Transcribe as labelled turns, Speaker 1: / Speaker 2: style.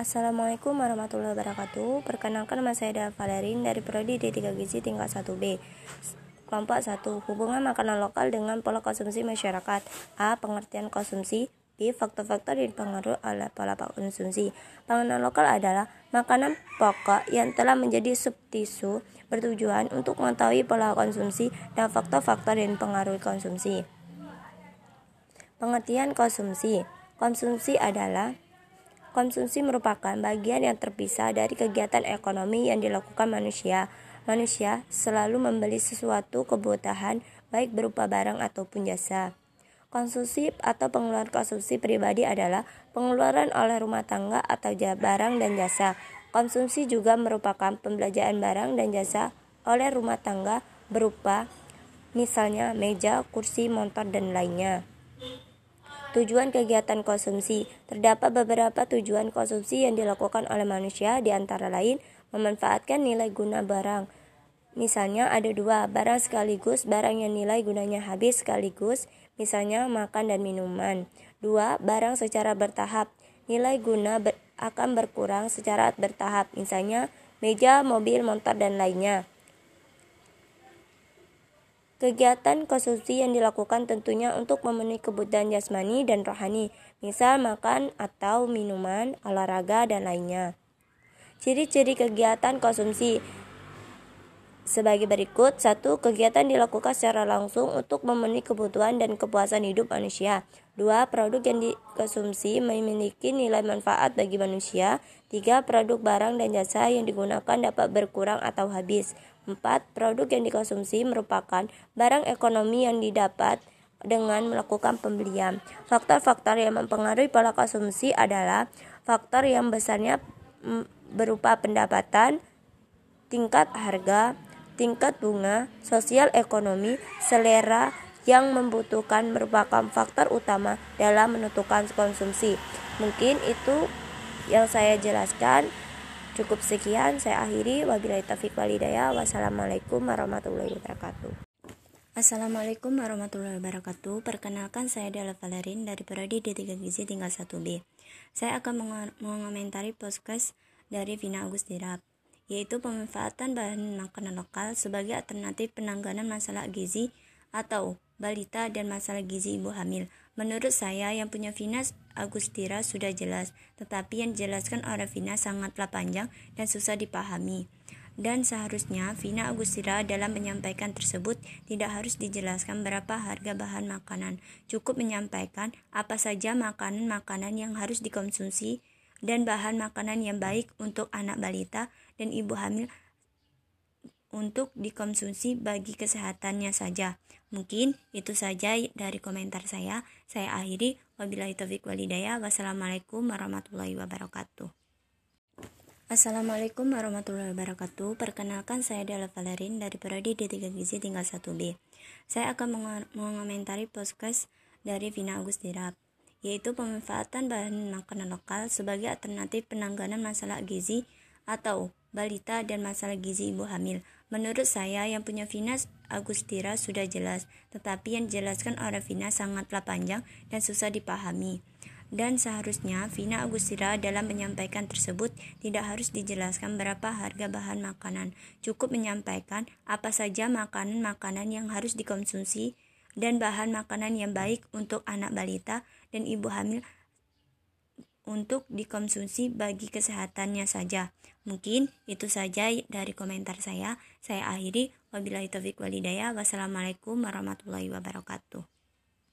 Speaker 1: Assalamualaikum warahmatullahi wabarakatuh. Perkenalkan nama saya Dava Valerin dari Prodi D3 Gizi tingkat 1B. Kelompok 1. Hubungan makanan lokal dengan pola konsumsi masyarakat. A. Pengertian konsumsi. B. Faktor-faktor yang dipengaruhi oleh pola konsumsi. Panganan lokal adalah makanan pokok yang telah menjadi subtisu bertujuan untuk mengetahui pola konsumsi dan faktor-faktor yang dipengaruhi konsumsi. Pengertian konsumsi. Konsumsi adalah Konsumsi merupakan bagian yang terpisah dari kegiatan ekonomi yang dilakukan manusia. Manusia selalu membeli sesuatu kebutuhan, baik berupa barang ataupun jasa. Konsumsi atau pengeluaran konsumsi pribadi adalah pengeluaran oleh rumah tangga atau barang dan jasa. Konsumsi juga merupakan pembelanjaan barang dan jasa oleh rumah tangga berupa misalnya meja, kursi, motor, dan lainnya. Tujuan kegiatan konsumsi Terdapat beberapa tujuan konsumsi yang dilakukan oleh manusia, di antara lain memanfaatkan nilai guna barang. Misalnya ada dua, barang sekaligus, barang yang nilai gunanya habis sekaligus, misalnya makan dan minuman. Dua, barang secara bertahap, nilai guna ber akan berkurang secara bertahap, misalnya meja, mobil, motor, dan lainnya. Kegiatan konsumsi yang dilakukan tentunya untuk memenuhi kebutuhan jasmani dan rohani, misal makan atau minuman, olahraga, dan lainnya. Ciri-ciri kegiatan konsumsi sebagai berikut. Satu, kegiatan dilakukan secara langsung untuk memenuhi kebutuhan dan kepuasan hidup manusia. Dua, produk yang dikonsumsi memiliki nilai manfaat bagi manusia. Tiga, produk barang dan jasa yang digunakan dapat berkurang atau habis. Empat, produk yang dikonsumsi merupakan barang ekonomi yang didapat dengan melakukan pembelian. Faktor-faktor yang mempengaruhi pola konsumsi adalah faktor yang besarnya mm, berupa pendapatan, tingkat harga, tingkat bunga, sosial ekonomi, selera yang membutuhkan merupakan faktor utama dalam menentukan konsumsi. Mungkin itu yang saya jelaskan. Cukup sekian saya akhiri. Wabillahi taufiq walhidayah. Wassalamualaikum warahmatullahi wabarakatuh.
Speaker 2: Assalamualaikum warahmatullahi wabarakatuh. Perkenalkan saya Dela Valerin dari Prodi D3 Gizi tinggal 1B. Saya akan mengomentari podcast dari Vina Agus Dirap yaitu pemanfaatan bahan makanan lokal sebagai alternatif penanganan masalah gizi atau balita dan masalah gizi ibu hamil. Menurut saya yang punya Vina Agustira sudah jelas, tetapi yang dijelaskan oleh Vina sangatlah panjang dan susah dipahami. Dan seharusnya Vina Agustira dalam menyampaikan tersebut tidak harus dijelaskan berapa harga bahan makanan. Cukup menyampaikan apa saja makanan-makanan yang harus dikonsumsi dan bahan makanan yang baik untuk anak balita dan ibu hamil untuk dikonsumsi bagi kesehatannya saja. Mungkin itu saja dari komentar saya. Saya akhiri. Wabillahi taufiq walhidayah. Wassalamualaikum warahmatullahi wabarakatuh.
Speaker 3: Assalamualaikum warahmatullahi wabarakatuh. Perkenalkan saya Dela Valerin dari Prodi D3 Gizi tinggal 1B. Saya akan mengomentari podcast dari Vina Agus Dirap yaitu pemanfaatan bahan makanan lokal sebagai alternatif penanganan masalah gizi atau balita dan masalah gizi ibu hamil. Menurut saya yang punya Vina Agustira sudah jelas, tetapi yang dijelaskan oleh Vina sangatlah panjang dan susah dipahami. Dan seharusnya Vina Agustira dalam menyampaikan tersebut tidak harus dijelaskan berapa harga bahan makanan. Cukup menyampaikan apa saja makanan-makanan yang harus dikonsumsi dan bahan makanan yang baik untuk anak balita dan ibu hamil untuk dikonsumsi bagi kesehatannya saja. Mungkin itu saja dari komentar saya. Saya akhiri. Wabillahi taufiq walhidayah. Wassalamualaikum warahmatullahi wabarakatuh.